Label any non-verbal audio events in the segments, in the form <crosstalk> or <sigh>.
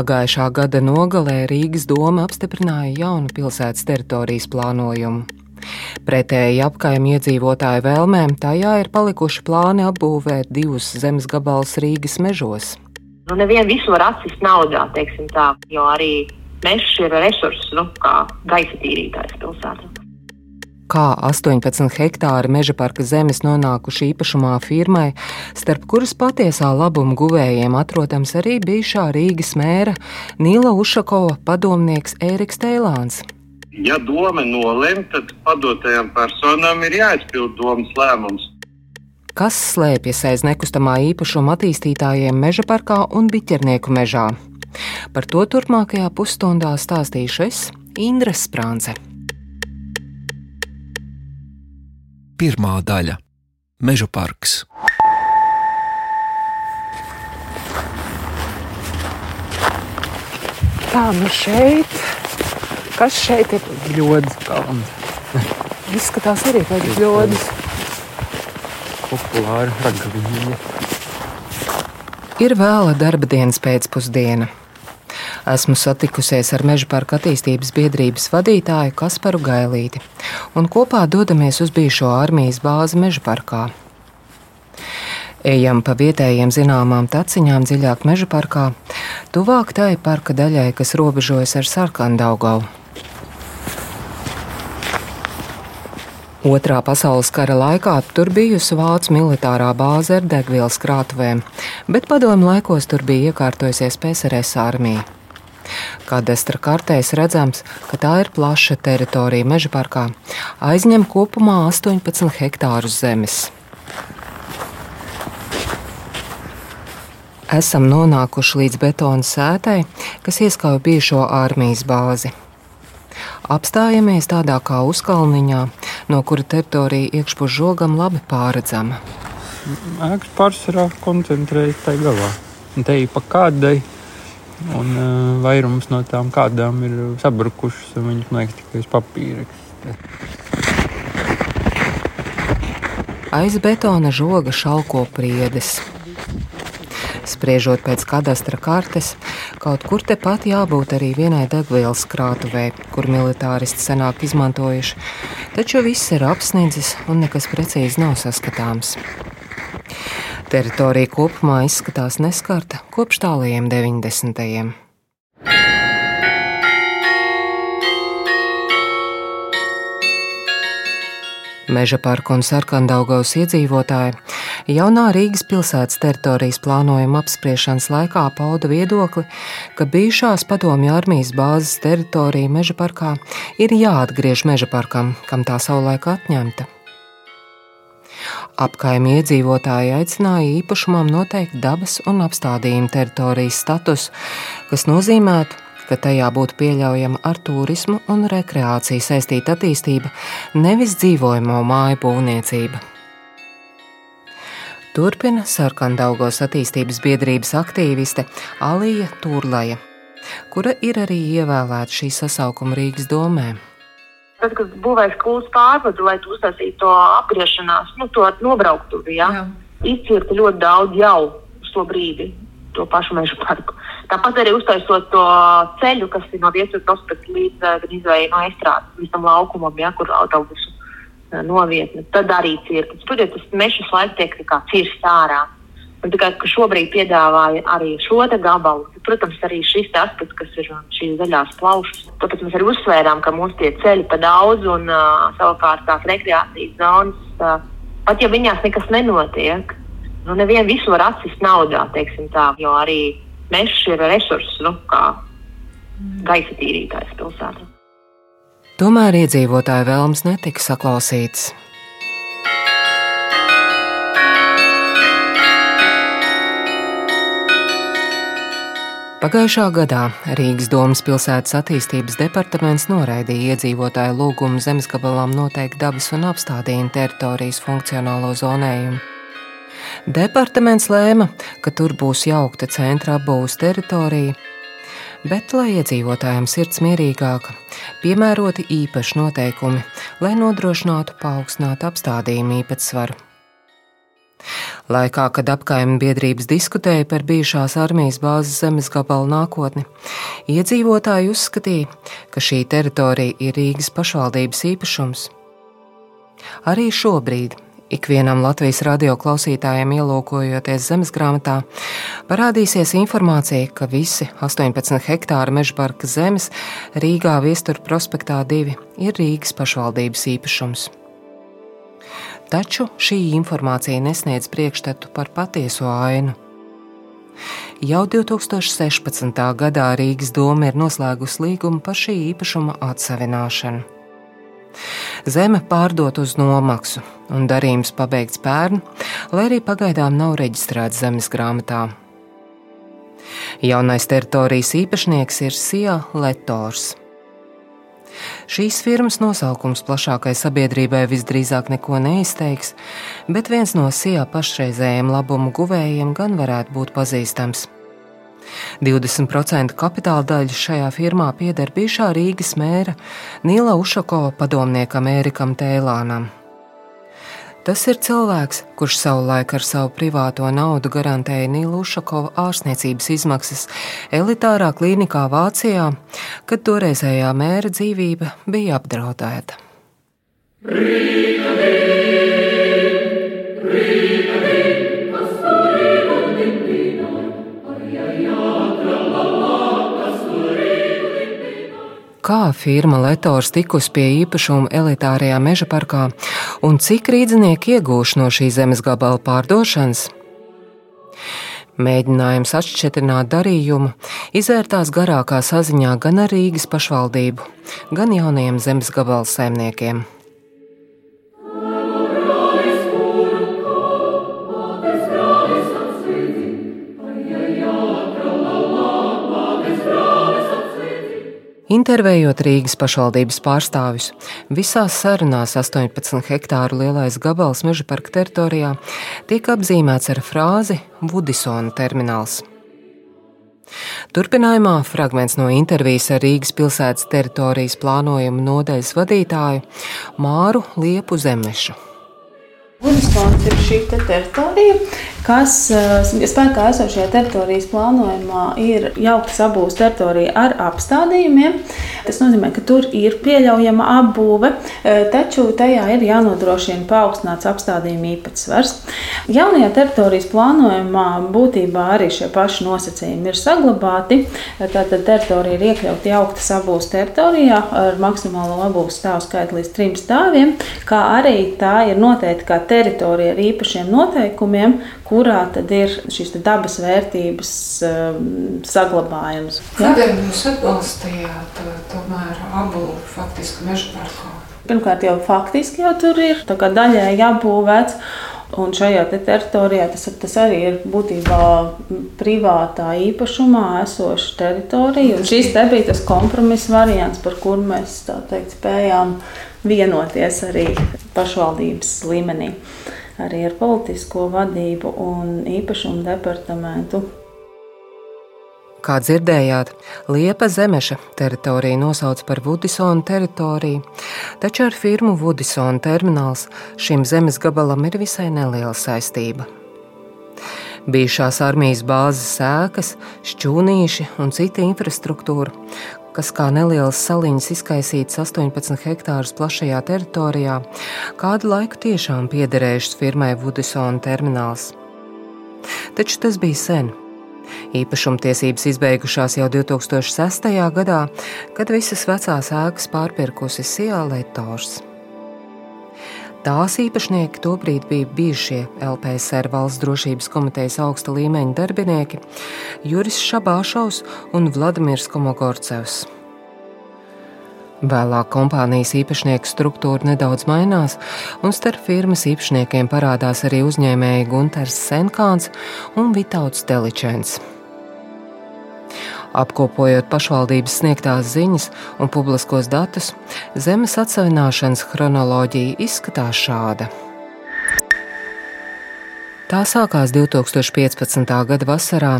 Pagājušā gada nogalē Rīgas doma apstiprināja jaunu pilsētas teritorijas plānojumu. Pretēji apkaimju iedzīvotāju vēlmēm, tajā ir palikuši plāni apbūvēt divus zemes gabalus Rīgas mežos. Nu, nevienu visu var atsist naudā, tā, jo arī mežs ir resurss, nu, kā gaisa tīrītājs pilsētā kā 18 hektāri meža parka zemes nonākuši īpašumā firmai, starp kuras patiesā labuma guvējiem atrodams arī bijušā Rīgas mēra Nīla Ušakova padomnieks Ēriks Teilāns. Ja doma nolem, tad padotajām personām ir jāizpild domas lēmums. Kas slēpjas aiz nekustamā īpašuma attīstītājiem meža parkā un biķernieku mežā? Par to turpmākajā pusstundā stāstīšu es, Indra Sprānce. Pirmā daļa - Meža parks. Tā nu šeit, kas šeit ir ļoti kalns. <laughs> Izskatās arī pēc ļoti populāra ragaviņa. Ir vēla darba dienas pēcpusdiena. Esmu satikusies ar Meža parka attīstības biedrības vadītāju Kasparu Gailīti, un kopā dodamies uz bijušo armijas bāzi Meža parkā. Ejam pa vietējiem zināmām taciņām dziļāk meža parkā, tuvāk tai parka daļai, kas robežojas ar Sarkandaugavu. Otrā pasaules kara laikā tur bijusi vācu militārā bāze ar degvielas krātuvēm, bet padomu laikos tur bija iekārtojusies PSRS armija. Kadastra kartēs redzams, ka tā ir plaša teritorija meža parkā, aizņem kopumā 18 hektārus zemes. Esam nonākuši līdz betona sētai, kas ieskauj bijušo armijas bāzi. Apstājamies tādā kā uzkalniņā, no kura teritorija iekšpus žogam labi pārredzama. Ēkas pārsvarā koncentrējas tajā galā. Te ir pa kādai Un uh, vairums no tām kādām ir sabrukušas, un viņas liekas tikai uz papīra. Aiz betona žoga šalko priedes. Spriežot pēc kadastra kartes, kaut kur tepat jābūt arī vienai degvielas krātuvei, kur militāristi senāk izmantojuši, taču viss ir apsniedzis un nekas precīzi nav saskatāms. Teritorija kopumā izskatās neskarta kopš tālajiem 90. Meža parka un sarkandaugaus iedzīvotāji jaunā Rīgas pilsētas teritorijas plānojuma apspriešanas laikā pauda viedokli, ka bijušās padomju armijas bāzes teritorija meža parkā ir jāatgriež meža parkam, kam tā savulaik atņemta. Apkaimē iedzīvotāji aicināja īpašumam noteikt dabas un apstādījuma teritorijas status, kas nozīmētu, ka tajā būtu pieļaujama ar turismu un rekreāciju saistīta attīstība, nevis dzīvojamo māju būvniecība. Turpina Sarkandaugos attīstības biedrības aktīviste Alija Turlaja, kura ir arī ievēlēta šī sasaukuma Rīgas domē. Tad, kad būvēs kūlas pārvadu, lai tu uztaisītu to apgriešanās, nu, to nobrauktuvi, ja? Izcirta ļoti daudz jau uz to brīdi, to pašu meža parku. Tāpat arī uztaisot to ceļu, kas ir no Viestura prospekta līdz uh, no estrādes, līdz tam laukumam, ja, kur autobusu uh, novietne. Tad arī cirta. Tur jau tas meža laiks tiek cirsts ārā. Un tikai šobrīd piedāvāja arī šo gabalu. Protams, arī šis aspekts, kas ir šīs zaļās plaušas. Tāpēc mēs arī uzsvērām, ka mums tie ceļi pa daudz un uh, savukārt tās rekreācijas zonas, uh, pat ja viņās nekas nenotiek, nu nevienu visu var atsist naudā, teiksim tā, jo arī mežs ir resurss, nu, kā gaisa tīrītājs pilsētā. Tomēr iedzīvotāju vēlmes netika saklausītas. Pagājušā gadā Rīgas domas pilsētas attīstības departaments noraidīja iedzīvotāju lūgumu zemesgabalām noteikt dabas un apstādījuma teritorijas funkcionālo zonējumu. Departaments lēma, ka tur būs jaukta centra apbūves teritorija, bet, lai iedzīvotājiem sirds mierīgāka, piemēroti īpaši noteikumi, lai nodrošinātu paaugstinātu apstādījumu īpatsvaru. Laikā, kad apkaimē biedrības diskutēja par bijušās armijas bāzes zemes gabalu nākotni, iedzīvotāji uzskatīja, ka šī teritorija ir Rīgas pašvaldības īpašums. Arī šobrīd ikvienam Latvijas radio klausītājiem ielūkojoties zemes grāmatā, parādīsies informācija, ka visi 18 hektāri meža parka zemes Rīgā Viestura prospektā 2 ir Rīgas pašvaldības īpašums. Taču šī informācija nesniedz priekšstatu par patieso ainu. Jau 2016. gadā Rīgas doma ir noslēgusi līgumu par šī īpašuma atsevināšanu. Zeme pārdot uz nomaksu, un darījums pabeigts pērn, lai arī pagaidām nav reģistrēts zemes grāmatā. Jaunais teritorijas īpašnieks ir Sija Letors. Šīs firmas nosaukums plašākai sabiedrībai visdrīzāk neko neizteiks, bet viens no SIA pašreizējiem labumu guvējiem gan varētu būt pazīstams. 20% kapitāla daļa šajā firmā pieder bijušā Rīgas mēra Nīla Ušakova padomniekam Ērikam Tēlānam. Tas ir cilvēks, kurš savulaik ar savu privāto naudu garantēja Nīlu Ušakova ārstniecības izmaksas elitārā klīnikā Vācijā, kad toreizējā mēra dzīvība bija apdraudēta. Rīga, Rīga, kā firma Letors tikus pie īpašuma elitārajā meža parkā un cik rīznieki iegūš no šī zemes gabala pārdošanas. Mēģinājums atšķirt darījumu izvērtās garākā saziņā gan ar Rīgas pašvaldību, gan jaunajiem zemes gabala saimniekiem. Intervējot Rīgas pašvaldības pārstāvis, visās sarunās 18 hektāru lielais gabals meža parka teritorijā tiek apzīmēts ar frāzi Vudisona termināls. Turpinājumā fragments no intervijas ar Rīgas pilsētas teritorijas plānojuma nodaļas vadītāju Māru Liepu Zemešu. Budiskons ir šī te teritorija, kas eh, spēkā esošajā teritorijas plānojumā ir jaukta sabūves teritorija ar apstādījumiem. Tas nozīmē, ka tur ir pieļaujama apbūve, eh, taču tajā ir jānodrošina paaugstināts apstādījumu īpatsvars. Jaunajā teritorijas plānojumā būtībā arī šie paši nosacījumi ir saglabāti. Tātad teritorija ir iekļauta jaukta sabūves teritorijā ar maksimālo apbūves stāvu skaitu līdz trim stāviem, kā arī tā ir noteikta kā teritorija ar īpašiem noteikumiem, kurā tad ir šīs dabas vērtības um, saglabājums. Kādēļ jūs atbalstījāt uh, tomēr abu faktiski meža parku? Pirmkārt, jau faktiski jau tur ir daļēji apbūvēts. Un šajā te teritorijā tas, tas arī ir būtībā privātā īpašumā esoša teritorija. Un šis te bija tas kompromiss variants, par kuru mēs teikt, spējām vienoties arī pašvaldības līmenī arī ar politisko vadību un īpašumu departamentu. Kā dzirdējāt, Liepa Zemeša teritorija nosauc par Vudisona teritoriju, taču ar firmu Vudisona termināls šim zemes gabalam ir visai neliela saistība. Bijušās armijas bāzes sēkas, šķūnīši un cita infrastruktūra, kas kā nelielas saliņas izkaisītas 18 hektārus plašajā teritorijā, kādu laiku tiešām piederējušas firmai Vudisona termināls. Taču tas bija sen. Īpašumtiesības izbeigušās jau 2006. gadā, kad visas vecās ēkas pārpirkusi Sijā Leitors. Tās īpašnieki tobrīd bija bijušie LPSR valsts drošības komitejas augsta līmeņa darbinieki Juris Šabāšovs un Vladimirs Komogorcevs. Vēlāk kompānijas īpašnieku struktūra nedaudz mainās, un starp firmas īpašniekiem parādās arī uzņēmēji Gunters Senkāns un Vitauts Teličens. Apkopojot pašvaldības sniegtās ziņas un publiskos datus, zemes atsevināšanas chronoloģija izskatās šāda. Tā sākās 2015. gada vasarā,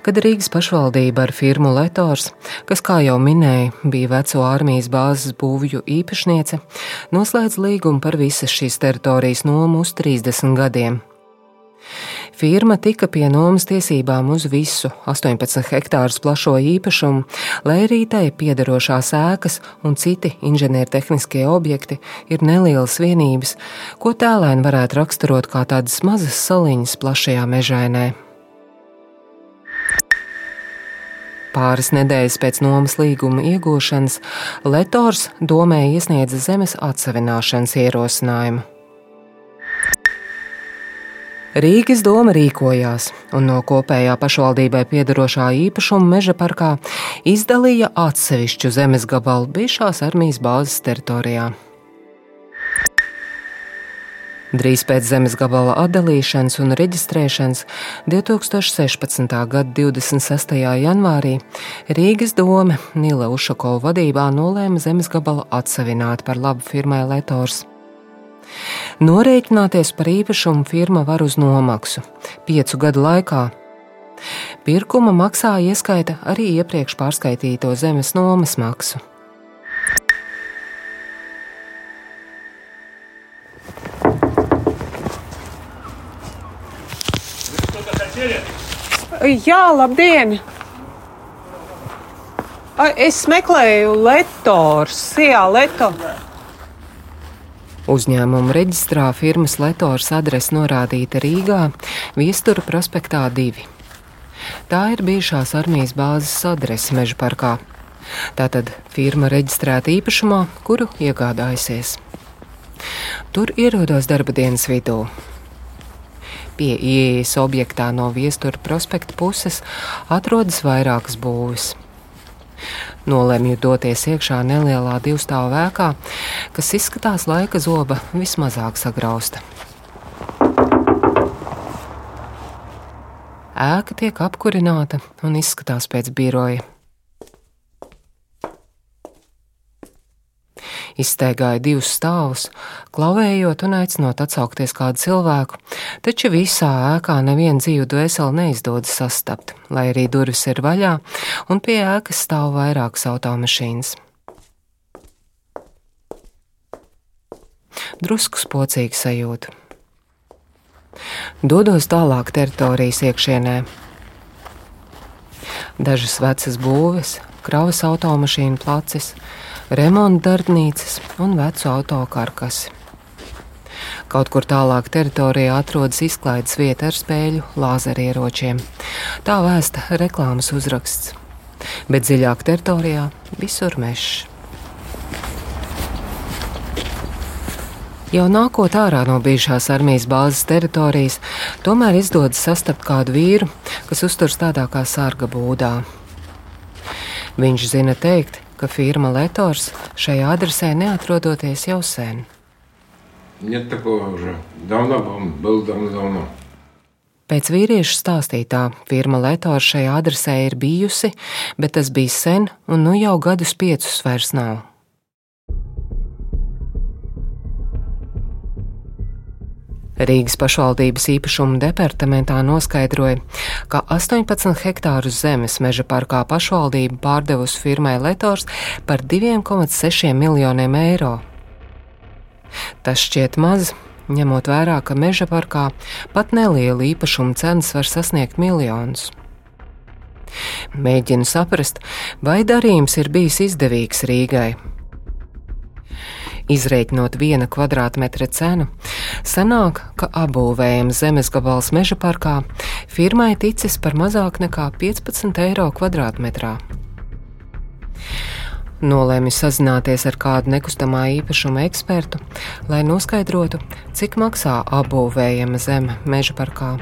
kad Rīgas pašvaldība ar firmu Letors, kas, kā jau minēja, bija veco armijas bāzes būvju īpašniece, noslēdz līgumu par visas šīs teritorijas nomu uz 30 gadiem. Firma tika pie nomas tiesībām uz visu 18 hektārus plašo īpašumu, lai arī tai piederošās ēkas un citi inženiertehniskie objekti ir nelielas vienības, ko tēlēni varētu raksturot kā tādas mazas saliņas plašajā mežainē. Pāris nedēļas pēc nomas līguma iegūšanas Letors domē iesniedza zemes atsevināšanas ierosinājumu. Rīgas doma rīkojās un no kopējā pašvaldībai piedarošā īpašuma meža parkā izdalīja atsevišķu zemes gabalu bijušās armijas bāzes teritorijā. Drīz pēc zemes gabala atdalīšanas un reģistrēšanas 2016. gada 26. janvārī Rīgas doma Nila Ušakova vadībā nolēma zemes gabalu atsevināt par labu firmai Letors. Norēķināties par īpašumu firma var uz nomaksu piecu gadu laikā. Pirkuma maksā ieskaita arī iepriekš pārskaitīto zemes nomas maksu. Jā, labdien! Es meklēju Letors, Jā, Letors. Uzņēmuma reģistrā firmas Letors adrese norādīta Rīgā, Viestura prospektā 2. Tā ir bijušās armijas bāzes adrese Meža parkā. Tātad firma reģistrēta īpašumā, kuru iegādājusies. Tur ierodos darba dienas vidū. Pie ieejas objektā no Viestura prospekta puses atrodas vairākas būves. Nolemju doties iekšā nelielā divstāvu ēkā, kas izskatās laika zoba vismazāk sagrausta. Ēka tiek apkurināta un izskatās pēc biroja. Izsteigāja divus stāvus, klavējot un aicinot atsaukties kādu cilvēku, taču visā ēkā nevienu dzīvu dvēseli neizdodas sastapt, lai arī durvis ir vaļā un pie ēkas stāv vairākas automašīnas. Drusku spocīgu sajūtu. Dodos tālāk teritorijas iekšienē. Dažas vecas būves, kravas automašīnu placis, remonta darbnīcas un vecu autokarkasi. Kaut kur tālāk teritorijā atrodas izklaides vieta ar spēļu lāzerieročiem. Tā vēsta reklāmas uzraksts. Bet dziļāk teritorijā visur mežs. Jau nākot ārā no bijušās armijas bāzes teritorijas, tomēr izdodas sastapt kādu vīru, kas uzturas tādā kā sarga būdā. Viņš zina teikt, ka firma Letors šajā adresē neatrodoties jau sen. Нет такого уже. Давно был, давно, давно. Pēc vīrieša stāstītā, firma Letors šajā adresē ir bijusi, bet tas bija sen, un nu jau gadus piecus vairs nav. Rīgas pašvaldības īpašuma departamentā noskaidroja, ka 18 hektārus zemes meža parkā pašvaldība pārdevusi firmai Letors par 2,6 miljoniem eiro. Tas šķiet maz, ņemot vērā, ka meža parkā pat neliela īpašuma cenas var sasniegt miljonus. Mēģinu saprast, vai darījums ir bijis izdevīgs Rīgai. Izreikinot viena kvadrātmetra cenu, sanāk, ka apbūvējams zemes gabals meža parkā firmai ticis par mazāk nekā 15 eiro kvadrātmetrā. Nolēmu sazināties ar kādu nekustamā īpašuma ekspertu, lai noskaidrotu, cik maksā apbūvējama zeme meža parkā.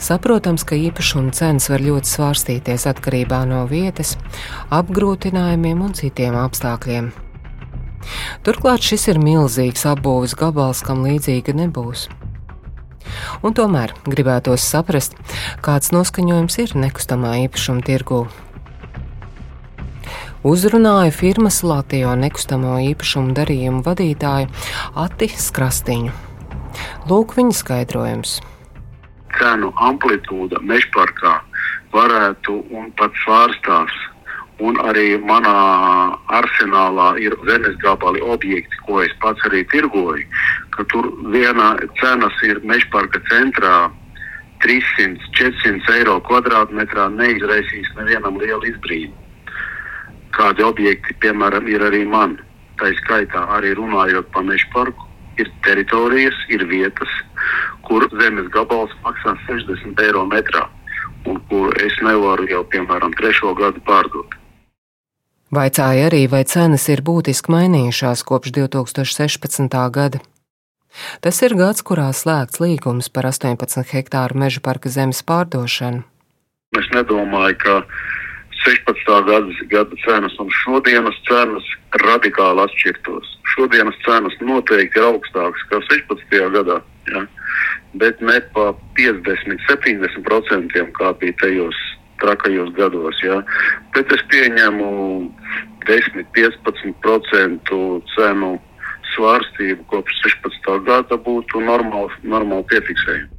Saprotams, ka īpašuma cenas var ļoti svārstīties atkarībā no vietas, apgrūtinājumiem un citiem apstākļiem. Turklāt šis ir milzīgs apbūves gabals, kam līdzīga nebūs. Un tomēr gribētos saprast, kāds noskaņojums ir nekustamā īpašuma tirgū. Uzrunāju firmas Latvijas nekustamo īpašumu darījumu vadītāju Ati Skrastiņu. Lūk, viņa skaidrojums. Cenu amplitūda mežparkā varētu un pat svārstās Un arī manā arsenālā ir zemes gabali objekti, ko es pats arī tirgoju. Tur viena cenas ir mežparka centrā 300-400 eiro kvadrātmetrā neizraisīs nevienam lielu izbrīnu. Kādi objekti, piemēram, ir arī man. Tā skaitā arī runājot par meža parku, ir teritorijas, ir vietas, kur zemes gabals maksā 60 eiro metrā, un kur es nevaru jau, piemēram, trešo gadu pārdot. Vaicāja arī, vai cenas ir būtiski mainījušās kopš 2016. gada. Tas ir gads, kurā slēgts līgums par 18 hektāru meža parka zemes pārdošanu. Es nedomāju, ka 16. Gada, gada cenas un šodienas cenas radikāli atšķirtos. Šodienas cenas noteikti ir augstākas nekā 16. gadā, ja? bet ne pa 50, 70% kā bija tajos trakajos gados. Ja? Bet es pieņemu 10, 15% cenu svārstību kopš 16. gada būtu normāli, normāli piefiksējumi.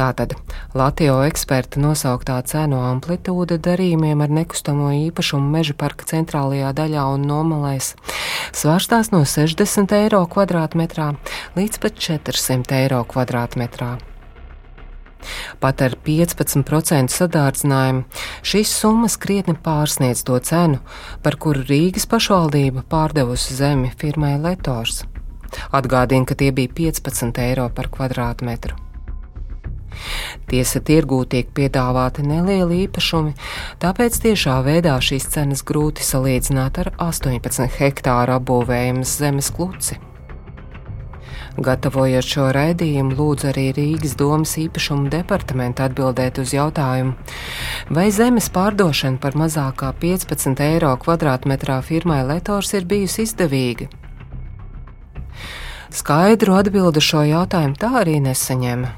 Tātad Latvijas eksperta nosauktā cenu amplitūda darījumiem ar nekustamo īpašumu meža parka centrālajā daļā un nomalēs svārstās no 60 eiro kvadrātmetrā līdz pat 400 eiro kvadrātmetrā. Pat ar 15% sadārdzinājumu šīs summas krietni pārsniedz to cenu, par kuru Rīgas pašvaldība pārdevusi zemi firmai Letors. Atgādina, ka tie bija 15 eiro par kvadrātmetru. Tiesa tirgū tiek piedāvāti nelieli īpašumi, tāpēc tiešā veidā šīs cenas grūti salīdzināt ar 18 hektāru apbūvējumas zemes kluci. Gatavojot šo raidījumu, lūdzu arī Rīgas domas īpašumu departamentu atbildēt uz jautājumu, vai zemes pārdošana par mazāk kā 15 eiro kvadrātmetrā firmai Letors ir bijusi izdevīga. Skaidru atbildi šo jautājumu tā arī nesaņēma.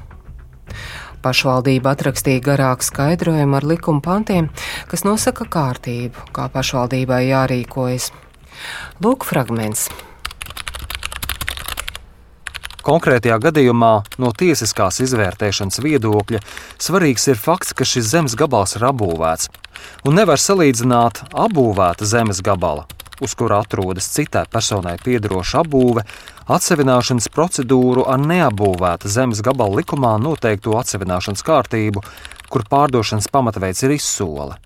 Pašvaldība atrakstīja garāku skaidrojumu ar likuma pantiem, kas nosaka kārtību, kā pašvaldībai jārīkojas. Lūk, fragments. Konkrētajā gadījumā no tiesiskās izvērtēšanas viedokļa svarīgs ir fakts, ka šis zemes gabals ir apbūvēts, un nevar salīdzināt apbūvēta zemes gabala, uz kura atrodas citai personai piedaroša apbūve, atsevināšanas procedūru ar neapbūvēta zemes gabala likumā noteikto atsevināšanas kārtību, kur pārdošanas pamatveids ir izsole.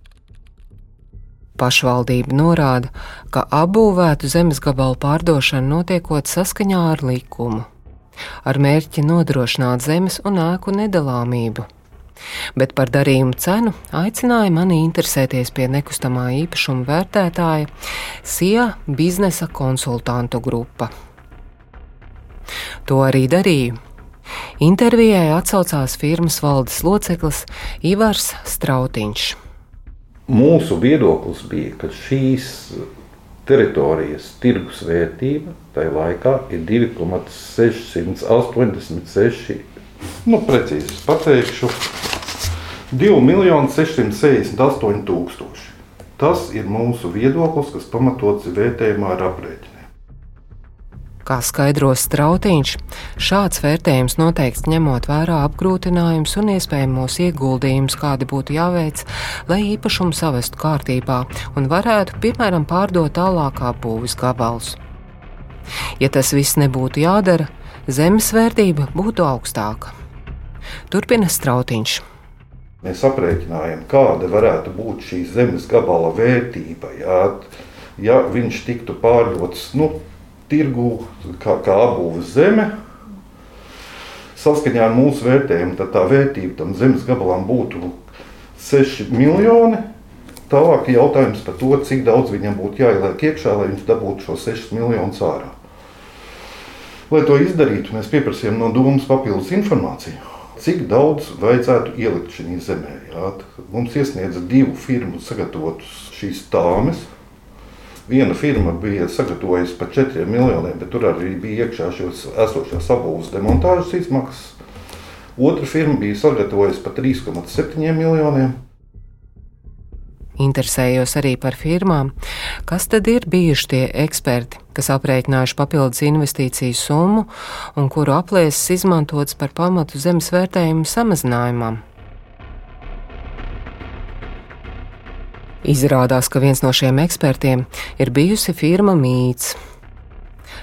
Pašvaldība norāda, ka apbūvētu zemes gabalu pārdošana notiekot saskaņā ar likumu ar mērķi nodrošināt zemes un ēku nedalāmību. Bet par darījumu cenu aicināja mani interesēties pie nekustamā īpašuma vērtētāja SIA biznesa konsultantu grupa. To arī darīju. Intervijai atsaucās firmas valdes loceklis Ivars Strautiņš. Mūsu viedoklis bija, ka šīs teritorijas tirgus vērtība tajā laikā ir 2,686. Nu, precīzi pateikšu, 2,668,000. Tas ir mūsu viedoklis, kas pamatots vērtējumā ar aprēķinu. Kā skaidro Strautiņš, šāds vērtējums noteikts ņemot vērā apgrūtinājumus un iespējamos ieguldījumus, kādi būtu jāveic, lai īpašumu savestu kārtībā un varētu, piemēram, pārdot tālākā būvis gabalus. Ja tas viss nebūtu jādara, zemes vērtība būtu augstāka. Turpina Strautiņš. Mēs aprēķinājām, kāda varētu būt šī zemes gabala vērtība, jā, ja viņš tiktu pārdots nu, tirgu kā, kā apbūves zeme. Saskaņā ar mūsu vērtējumu, tad tā vērtība tam zemes gabalam būtu 6 miljoni. Tālāk ir jautājums par to, cik daudz viņam būtu jāieliek iekšā, lai viņš dabūtu šo 6 miljonus ārā. Lai to izdarītu, mēs pieprasījām no domas papildus informāciju. Cik daudz vajadzētu ielikt šajā zemē? Jā? Mums iesniedza divu firmu sagatavotus šīs tāmas, Viena firma bija sagatavojusi par 4 miljoniem, bet tur arī bija iekšā šīs esošās apgūves demontāžas izmaksas. Otra firma bija sagatavojusi par 3,7 miljoniem. Interesējos arī par firmām, kas tad ir bijuši tie eksperti, kas aprēķinājuši papildus investīciju summu un kuru aplēses izmantotas par pamatu zemes vērtējumu samazinājumam. Izrādās, ka viens no šiem ekspertiem ir bijusi firma Mīts.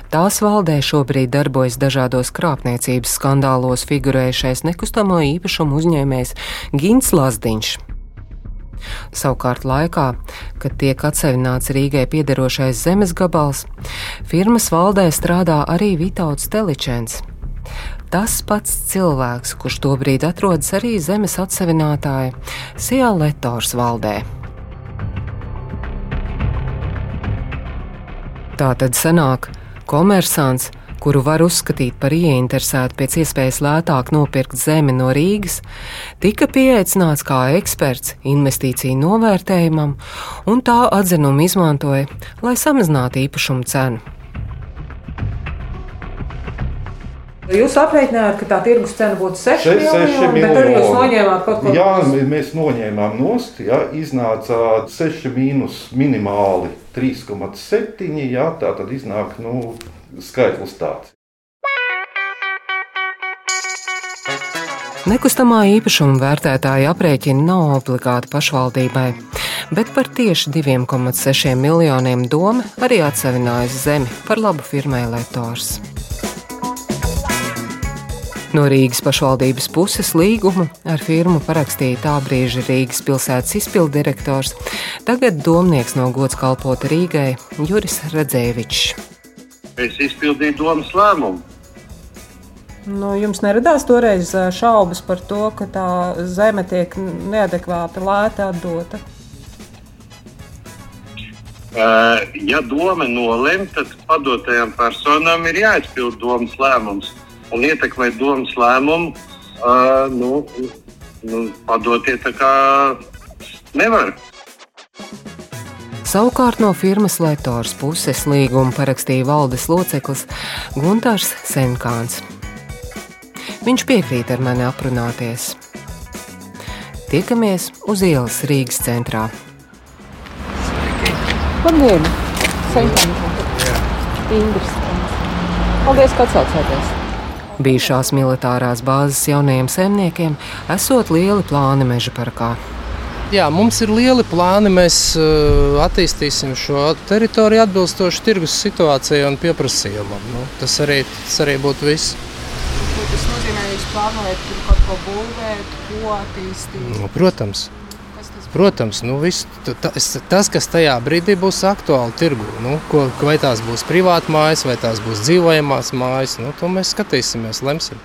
Tās valdē šobrīd darbojas dažādos krāpniecības skandālos figurējušais nekustamo īpašumu uzņēmējs Gins Lazdiņš. Savukārt laikā, kad tiek atsevināts Rīgai piederošais zemes gabals, firmas valdē strādā arī Vitauts Teličens. Tas pats cilvēks, kurš tobrīd atrodas arī zemes atsevinātāja Sijā Letors valdē. Tā tad sanāk, komersants, kuru var uzskatīt par ieinteresētu pēc iespējas lētāk nopirkt zemi no Rīgas, tika pieaicināts kā eksperts investīciju novērtējumam, un tā atzinumu izmantoja, lai samazinātu īpašumu cenu. Jūs aprēķinājāt, ka tā tirgus cena būtu 6 Šeit miljoni, 6 bet tad jūs miljoni. noņēmāt kaut ko Jā, no mē- mēs noņēmām nost, jā, iznāca 6 mīnus minimāli 3,7. Jā, tā tad iznāk nu, skaitlis tāds. Nekustamā īpašuma vērtētāja aprēķina nav obligāti pašvaldībai, bet par tieši 2,6 miljoniem doma arī atsevinājusi zemi par labu firmai Letors. No Rīgas pašvaldības puses līgumu ar firmu parakstīja tā brīža Rīgas pilsētas izpildirektors, tagad domnieks no gods kalpota Rīgai Juris Redzēvičs. Es izpildīju domas lēmumu. Nu, jums neradās toreiz šaubas par to, ka tā zeme tiek neadekvāti lēti atdota? Ja doma nolem, tad padotajām personām ir jāizpild domas lēmums. Un ietekmēt domas lēmumu, uh, nu, nu, padotie tā kā nevar. Savukārt no firmas Letors puses līgumu parakstīja valdes loceklis Gunārs Senkāns. Viņš piekrīt ar mani aprunāties. Tiekamies uz ielas Rīgas centrā. Labdien! Sveiki! Ingris! Paldies, ka atsaucāties! Bijušās militārās bāzes jaunajiem saimniekiem esot lieli plāni meža parkā. Jā, mums ir lieli plāni. Mēs uh, attīstīsim šo teritoriju atbilstoši tirgus situācijai un pieprasījumam. Nu, tas, arī, tas arī būtu viss. Ko tas nozīmē, jūs plānojat kaut ko būvēt, ko attīstīt? Nu, protams, protams nu, viss, tas, tas, kas tajā brīdī būs aktuāli tirgu, nu, ko, vai tās būs privātas mājas, vai tās būs dzīvojamās mājas, nu, to mēs skatīsimies, lemsim.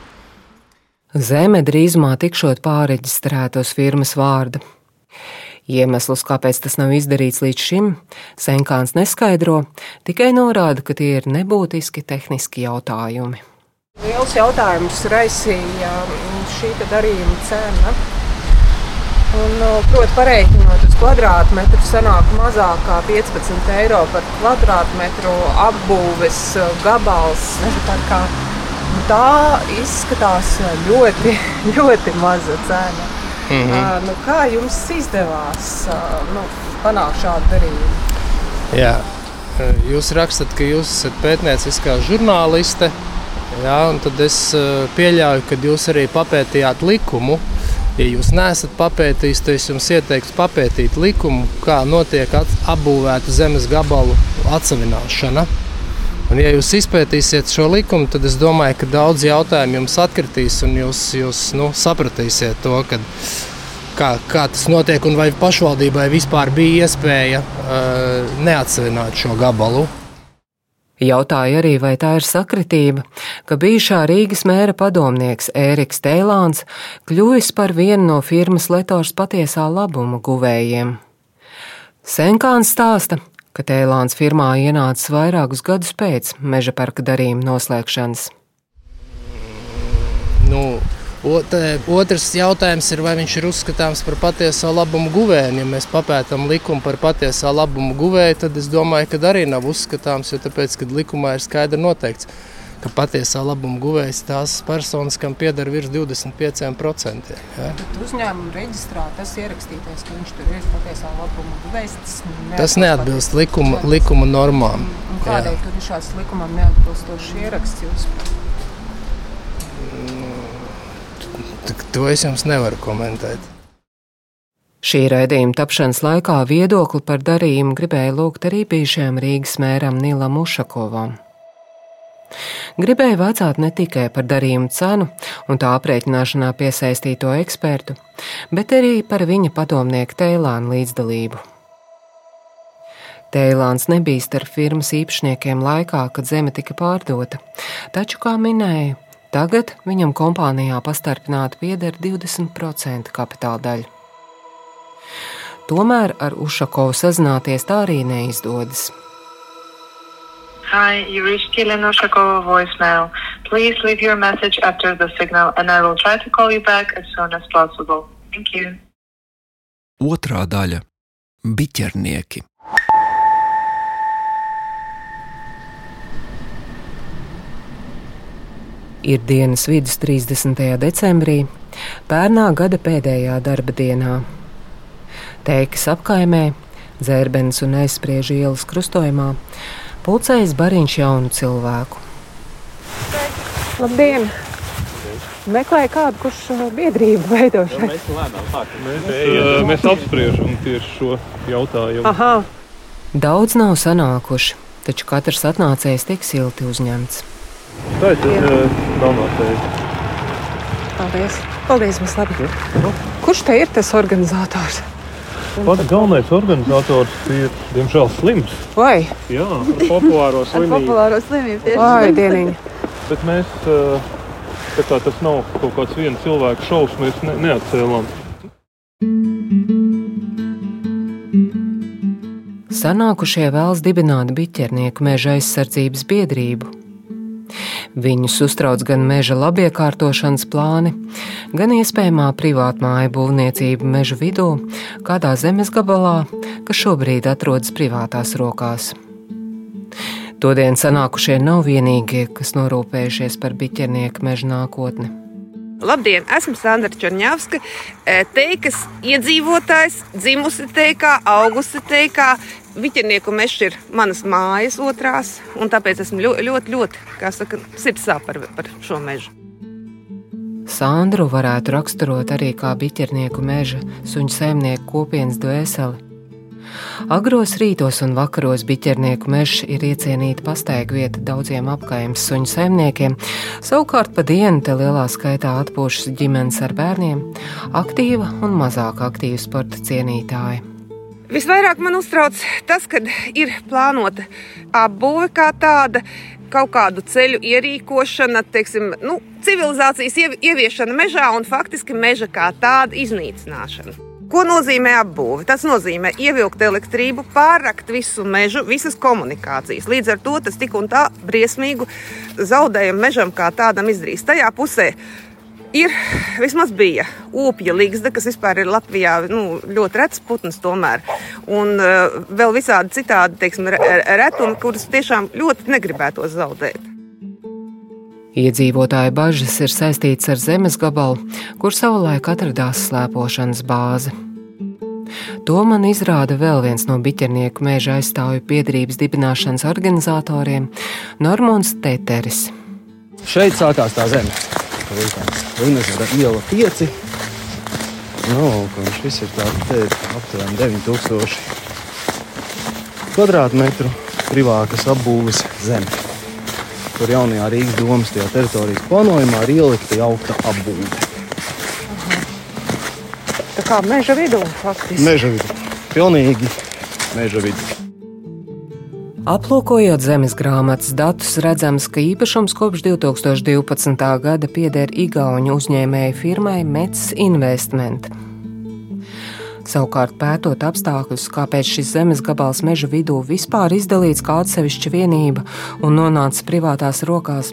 Zeme drīzumā tikšot pāreģistrēta uz firmas vārda. Iemeslus, kāpēc tas nav izdarīts līdz šim, Senkāns neskaidro, tikai norāda, ka tie ir nebūtiski tehniski jautājumi. Liels jautājums raisīja mm, šī darījuma cena. Un, nu, proti, pareiķinot uz kvadrātmetru, sanāk mazāk kā 15 eiro par kvadrātmetru apbūves uh, gabals. Parkā. Nu, Tā izskatās ļoti, <laughs> ļoti maza cena. Mhm. Uh, nu, kā jums izdevās uh, nu, panākt šādu darījumu? Jā. Jūs rakstat, ka jūs esat pētnieciskā žurnāliste. Jā, tad es eh, pieļauju, ka jūs arī papētījāt likumu. Ja jūs neesat papētījis, tad es jums ieteiktu papētīt likumu, kā notiek apbūvēta zemes gabalu atsevināšana. Un, ja jūs izpētīsiet šo likumu, tad es domāju, ka daudz jautājumu jums atkritīs, un jūs, jūs nu, sapratīsiet to, ka, kā, kā tas notiek, un vai pašvaldībai vispār bija iespēja uh, neatsevināt šo gabalu. Jautāja arī, vai tā ir sakritība, ka bijušā Rīgas mēra padomnieks Ēriks Teilāns kļuvis par vienu no firmas Letors patiesā labuma guvējiem. Senkāns stāsta, ka Teilāns firmā ienācis vairākus gadus pēc meža parka darījuma noslēgšanas. Nu, ot, otrs jautājums ir, vai viņš ir uzskatāms par patiesā labuma guvēju. Ja mēs papētām likumu par patiesā labuma guvēju, tad es domāju, ka arī nav uzskatāms, jo tāpēc, kad likumā ir skaidri noteikts, ka patiesā labuma guvējs tās personas, kam pieder virs 25%. Ja? Bet uzņēmuma reģistrā tas ierakstītais, ka viņš tur ir patiesā labuma guvējs. Tas, Tas neatbilst likuma, likuma normām. Un Kādēļ tur ir šāds likumam neatbilstošs ieraksts? Jūs? To es jums nevaru komentēt. Šī raidījuma tapšanas laikā viedokli par darījumu gribēja lūgt arī bijušajam Rīgas mēram Nilam Ušakovam. Gribēju vaicāt ne tikai par darījumu cenu un tā aprēķināšanā piesaistīto ekspertu, bet arī par viņa padomnieku Teilānu līdzdalību. Teilāns nebija starp firmas īpašniekiem laikā, kad zeme tika pārdota, taču, kā minēju, tagad viņam kompānijā pastarpināti pieder 20% kapitāla daļa. Tomēr ar Ušakovu sazināties tā arī neizdodas. Hi, you reached Kilen Ushakova voicemail. Please leave your message after the signal and I will try to call you back as soon as possible. Thank you. Otrā daļa - biķernieki. Ir dienas vidus 30. decembrī, pērnā gada pēdējā darba dienā. Teikas apkaimē, dzērbenes un aizspriež ielas krustojumā, pulcējas bariņš jaunu cilvēku. Labdien! Meklēju kādu, kurš uh, biedrību veido šeit. Mēs lēnām mēs, uh, mēs apspriežam tieši šo jautājumu. Aha. Daudz nav sanākuši, taču katrs atnācējs tiek silti uzņemts. Tā ir tas domātais. Paldies! Paldies, mums labi! Kurš te ir tas organizators? Pats galvenais organizators ir, diemžēl, slims. Vai? Jā, ar populāro slimību. populāro slimību Vai, dieniņ. Bet mēs, tā kā tas nav kaut kāds viena cilvēka šovs, mēs ne, neatcēlām. Sanākušie vēlas dibināt biķernieku meža aizsardzības biedrību, Viņus uztrauc gan meža labiekārtošanas plāni, gan iespējamā privātmāja būvniecība meža vidū, kādā zemes gabalā, kas šobrīd atrodas privātās rokās. Todien sanākušie nav vienīgie, kas norūpējušies par biķernieku meža nākotni. Labdien, esmu Sandra Čorņavska, e, teikas iedzīvotājs, dzimusi teikā, augusi teikā, Viķernieku mežs ir manas mājas otrās, un tāpēc esmu ļoti, ļoti, ļoti kā saka, sirds sāp par, par šo mežu. Sandru varētu raksturot arī kā biķernieku meža suņu saimnieku kopienas dvēseli. Agros rītos un vakaros biķernieku mežs ir iecienīta pastaiga vieta daudziem apkaimes suņu saimniekiem, savukārt pa dienu te lielā skaitā atpūšas ģimenes ar bērniem, aktīva un mazāk aktīva sporta cienītāji. Visvairāk man uztrauc tas, ka ir plānota apbūve kā tāda, kaut kādu ceļu ierīkošana, teiksim, nu, civilizācijas ieviešana mežā un faktiski meža kā tāda iznīcināšana. Ko nozīmē apbūve? Tas nozīmē ievilkt elektrību, pārrakt visu mežu, visas komunikācijas. Līdz ar to tas tik un tā briesmīgu zaudējumu mežam kā tādam izdarīs. Tajā pusē Ir vismaz bija upja līgsta, kas vispār ir Latvijā nu, ļoti rets putns, tomēr. Un uh, vēl visādi citādi teiksim, retumi, kurus tiešām ļoti negribētos zaudēt. Iedzīvotāju bažas ir saistītas ar zemes gabalu, kur savulaik atradās slēpošanas bāze. To man izrāda vēl viens no biķernieku mēža aizstāvju biedrības dibināšanas organizatoriem - Normons Teteris. Šeit sākās tā zeme Līnezera iela 5. Nu, viņš ir aptuveni 9000 kvadrātmetru privātas apbūves zeme. Tur jaunajā Rīgas domas teritorijas plānojumā ir ielikta jaukta apbūve. Tā kā meža vidū faktiski. Meža vidū. Pilnīgi meža vidū. Aplūkojot zemes grāmatas datus, redzams, ka īpašums kopš 2012. gada pieder Igaunijas uzņēmēju firmai Mets Investment. Savukārt, pētot apstākļus, kāpēc šis zemes gabals meža vidū vispār izdalīts kā atsevišķa vienība un nonācis privātās rokās,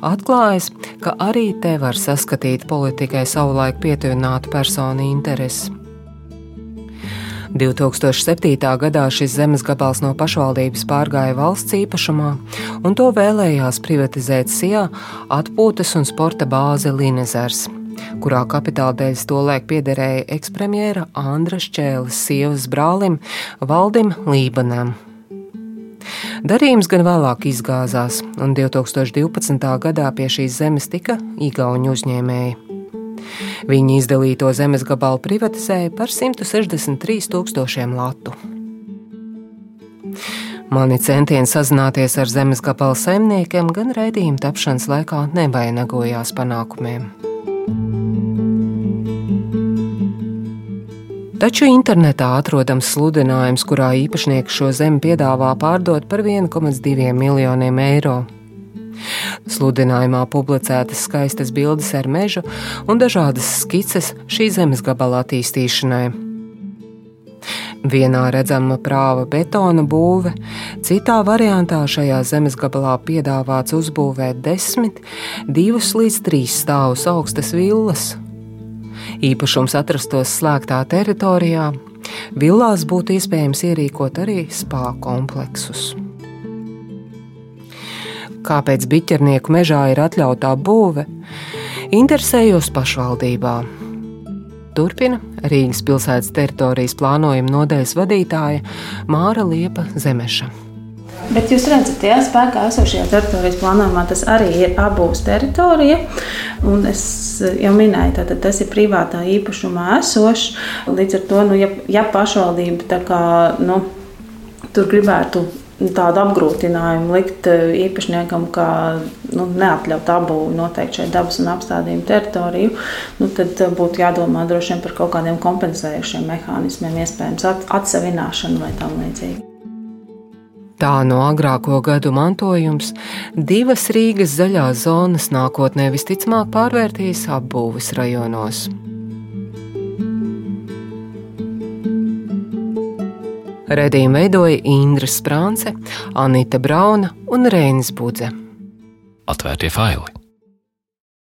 atklājas, ka arī te var saskatīt politikai savulaik pietuvinātu personu interesi. 2007. gadā šis zemes gabals no pašvaldības pārgāja valsts īpašumā, un to vēlējās privatizēt SIA atpūtas un sporta bāze Linezers kurā kapitāla dēļ tolaik piederēja ekspremjera Andra Čēles sievas brālim Valdim Lībanam. Darījums gan vēlāk izgāzās, un 2012. gadā pie šīs zemes tika Igauni uzņēmēji. Viņi izdalīto zemes gabalu privatizēja par 163 tūkstošiem latu. Mani centieni sazināties ar zemes gabalu saimniekiem gan raidījuma tapšanas laikā nevainagojās panākumiem. Taču internetā atrodams sludinājums, kurā īpašnieks šo zemi piedāvā pārdot par 1,2 miljoniem eiro. Sludinājumā publicētas skaistas bildes ar mežu un dažādas skices šī zemes gabala attīstīšanai. Vienā redzama prāva betona būve, citā variantā šajā zemes gabalā piedāvāts uzbūvēt desmit, divus līdz trīs stāvus augstas villas īpašums atrastos slēgtā teritorijā, villās būtu iespējams ierīkot arī spā kompleksus. Kāpēc biķernieku mežā ir atļautā būve? Interesējos pašvaldībā. Turpina Rīgas pilsētas teritorijas plānojuma nodaļas vadītāja Māra Liepa Zemeša. Bet jūs redzat, ja spēkā esošajā teritorijas plānojumā tas arī ir abūs teritorija. Un es jau minēju, ka tas ir privātā īpašumā esošs. Līdz ar to, nu, ja, ja pašvaldība kā, nu, tur gribētu tādu apgrūtinājumu likt eh, īpašniekam, kā nu, neatļaut abu noteikti šeit dabas un apstādījumu teritoriju, nu, tad eh, būtu jādomā droši vien par kaut kādiem kompensējušiem mehānismiem, iespējams atsevināšanu vai tam līdzīgi. Tā no agrāko gadu mantojums divas Rīgas zaļās zonas nākotnē visticamāk pārvērtīs apbūves rajonos. Redījumu veidoja Indra Sprānce, Anita Brauna un Reinis Budze. Atvērtie faili!